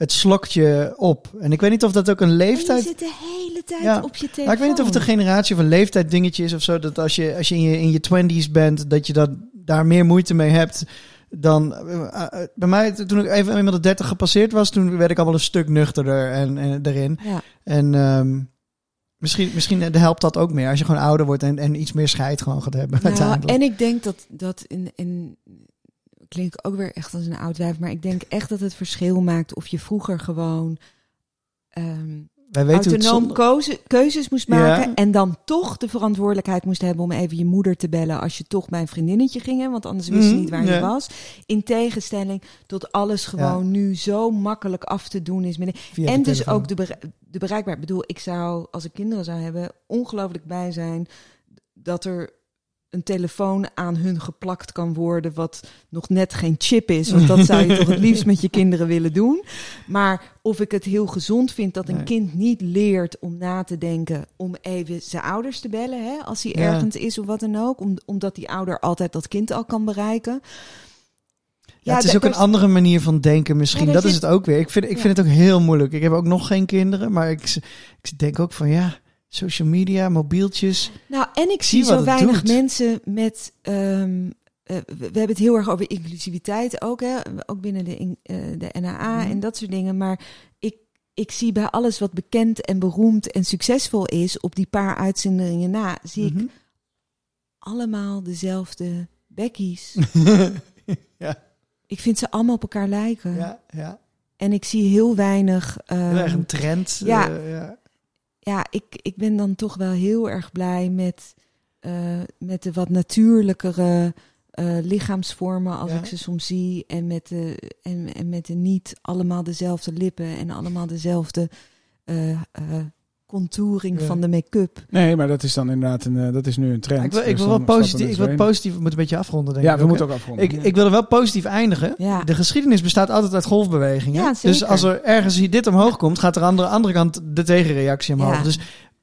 Het slokt je op. En ik weet niet of dat ook een En je leeftijd. zit de hele tijd Ja. op je telefoon. Maar ik weet niet of het een generatie of een leeftijd dingetje is of zo. Dat als je, als je in je, in je twenties bent, dat je dat, daar meer moeite mee hebt dan... eh, eh, bij mij, toen ik even eenmaal de 30 gepasseerd was, toen werd ik al wel een stuk nuchterder en, en, erin. Ja. En ehm, misschien, misschien helpt dat ook meer. Als je gewoon ouder wordt en, en iets meer scheid gewoon gaat hebben Nou, en ik denk dat, dat in, in klink ik ook weer echt als een oud wijf, maar ik denk echt dat het verschil maakt of je vroeger gewoon ehm, Wij weten autonoom zonder- keuzes moest maken Ja. en dan toch de verantwoordelijkheid moest hebben om even je moeder te bellen als je toch bij een vriendinnetje ging, hè, want anders wist je Mhm, niet waar je was. In tegenstelling tot alles gewoon nu zo makkelijk af te doen is. Met via en dus telefoon. ook de, bere- de bereikbaarheid. Ik bedoel, ik zou, als ik kinderen zou hebben, ongelooflijk bij zijn dat er een telefoon aan hun geplakt kan worden, wat nog net geen chip is. Want dat zou je toch het liefst met je kinderen willen doen. Maar of ik het heel gezond vind dat een Nee. kind niet leert om na te denken, om even zijn ouders te bellen, hè, als hij Ja. ergens is of wat dan ook. Om, omdat die ouder altijd dat kind al kan bereiken. Ja, het is ook een andere manier van denken misschien. Ja, dat is het ook weer. Ik vind, ik Ja. vind het ook heel moeilijk. Ik heb ook nog geen kinderen, maar ik, ik denk ook van ja, social media, mobieltjes. Nou, en ik Zie zo weinig doet. mensen met. ehm, eh, we, we hebben het heel erg over inclusiviteit ook, hè? ook binnen de, in- eh, de NAA Mhm. en dat soort dingen. Maar ik, ik zie bij alles wat bekend en beroemd en succesvol is, op die paar uitzendingen na, zie ik Mhm. allemaal dezelfde bekkies. ja, ik vind ze allemaal op elkaar lijken. ja, ja. En ik zie heel weinig. Heel erg ehm, een trend. ja. eh, ja. Ja, ik, ik ben dan toch wel heel erg blij met, eh, met de wat natuurlijkere eh, lichaamsvormen als Ja. ik ze soms zie. En met, de, en, en met de niet allemaal dezelfde lippen en allemaal dezelfde eh, contouring Ja. van de make-up. Nee, maar dat is dan inderdaad een, eh, dat is nu een trend. Ik wil, ik Dus wil wel positief. Ik wil positief. We moeten een beetje afronden. Denk Ja, ik we ook, moeten ook afronden. Ik, ik wil er wel positief eindigen. Ja. De geschiedenis bestaat altijd uit golfbewegingen. Ja, dus als er ergens hier dit omhoog komt, gaat er aan de andere kant de tegenreactie omhoog. Ja. Dus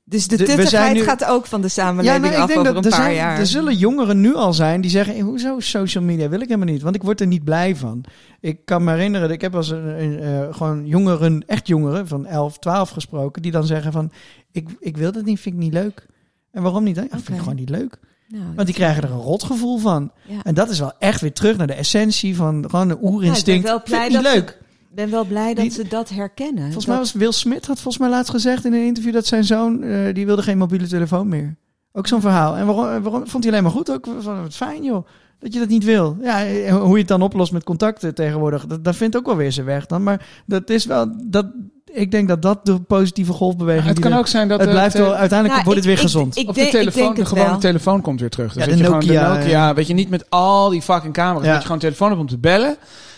Dus de De- tuttigheid nu- gaat ook van de samenleving nou, af over een er, paar zijn, jaar. er zullen jongeren nu al zijn die zeggen: "Eh, hoezo social media wil ik helemaal niet, want ik word er niet blij van. Ik kan me herinneren, ik heb als een, een, eh, gewoon jongeren, echt jongeren van 11, 12 gesproken, die dan zeggen van ik, ik wil dat niet, vind ik niet leuk. En waarom niet? Ja, vind ik gewoon niet leuk. Nou, Want die krijgen er een rotgevoel van. ja. En dat is wel echt weer terug naar de essentie van gewoon een oerinstinct. Ja, ik ben wel blij dat leuk. Ik ben wel blij dat Die- ze dat herkennen. Volgens Dat- mij was Will Smith had volgens mij laatst gezegd in een interview dat zijn zoon eh, die wilde geen mobiele telefoon meer. Ook zo'n verhaal. En waarom, eh, waarom vond hij alleen maar goed? Ook van wat fijn joh. Dat je dat niet wil. Ja, eh, hoe je het dan oplost met contacten tegenwoordig, dat, dat vindt ook wel weer zijn weg dan. Maar dat is wel, dat, ik denk dat dat de positieve golfbeweging het kan er- ook zijn dat het blijft wel, uiteindelijk Nou, wordt het weer ik- gezond. Ik, Of denk, de telefoon, ik denk de het gewone wel. telefoon komt weer terug. Dus Ja, de je gewoon Nokia, de Nokia, ja. weet je, niet met al die fucking camera's. Ja. Dat je gewoon een telefoon hebt om te bellen.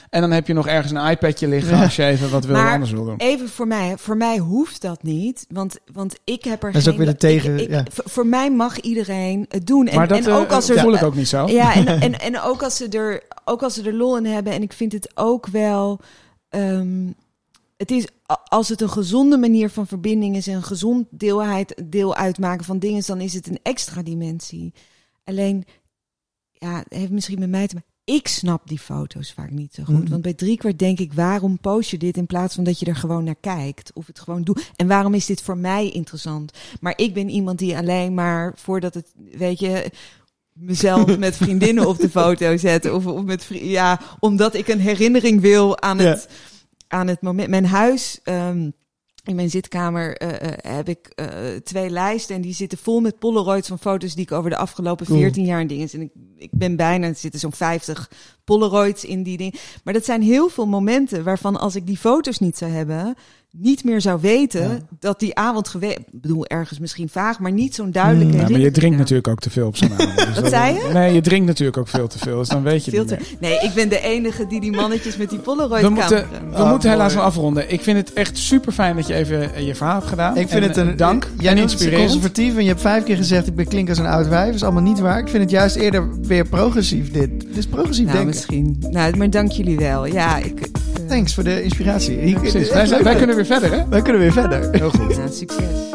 En dan heb je nog ergens een iPadje liggen Ja. als je even wat wil Maar- anders wil doen. Even voor mij, voor mij hoeft dat niet, want, want ik heb er Dat is geen... ook weer de tegen- ik- ik- ja. voor, mij mag iedereen het doen. En, maar dat en eh, ook als er... voel ik ook niet zo. Ja, en, en, en ook, als ze er, ook als ze er lol in hebben. En ik vind het ook wel... ehm, het is, als het een gezonde manier van verbinding is... en een gezond deelheid, deel uitmaken van dingen... dan is het een extra dimensie. Alleen, ja, heeft misschien met mij te maken... Ik snap die foto's vaak niet zo goed. Mhm. Want bij driekwart denk ik, waarom post je dit in plaats van dat je er gewoon naar kijkt? Of het gewoon doet. En waarom is dit voor mij interessant? Maar ik ben iemand die alleen maar voordat het, weet je, mezelf met vriendinnen op de foto zet. Of, of met ja, omdat ik een herinnering wil aan Ja. het, aan het moment. Mijn huis. ehm, in mijn zitkamer eh, eh, heb ik eh, twee lijsten en die zitten vol met polaroids van foto's die ik over de afgelopen Cool. 14 jaar en dingen. En ik, ik ben bijna, er zitten zo'n 50 polaroids in die dingen. Maar dat zijn heel veel momenten waarvan als ik die foto's niet zou hebben, niet meer zou weten Ja. dat die avond geweest. Ik bedoel, ergens misschien vaag, maar niet zo'n duidelijke. Mm. Ja, maar je drinkt natuurlijk ook te veel op zo'n avond. Dus Wat dat- zei je? Nee, je drinkt natuurlijk ook veel te veel. Dus dan weet je Veel niet te- meer. Nee, ik ben de enige die die mannetjes met die polaroid We moeten, we Oh, moeten helaas wel afronden. Ik vind het echt super fijn dat je even eh, je verhaal hebt gedaan. Ik vind En, het een eh, dank. Jij noemt het inspirerend. conservatief en je hebt vijf keer gezegd ik ben klink als een oud wijf. Dat is allemaal niet waar. Ik vind het juist eerder weer progressief dit. Dit is progressief Nou, denken. misschien. Nou, maar dank jullie wel. Ja, ik. eh, Thanks voor de inspiratie. Echt Wij, wij kunnen weer verder, hè? wij kunnen weer verder. Heel goed. Ja, succes.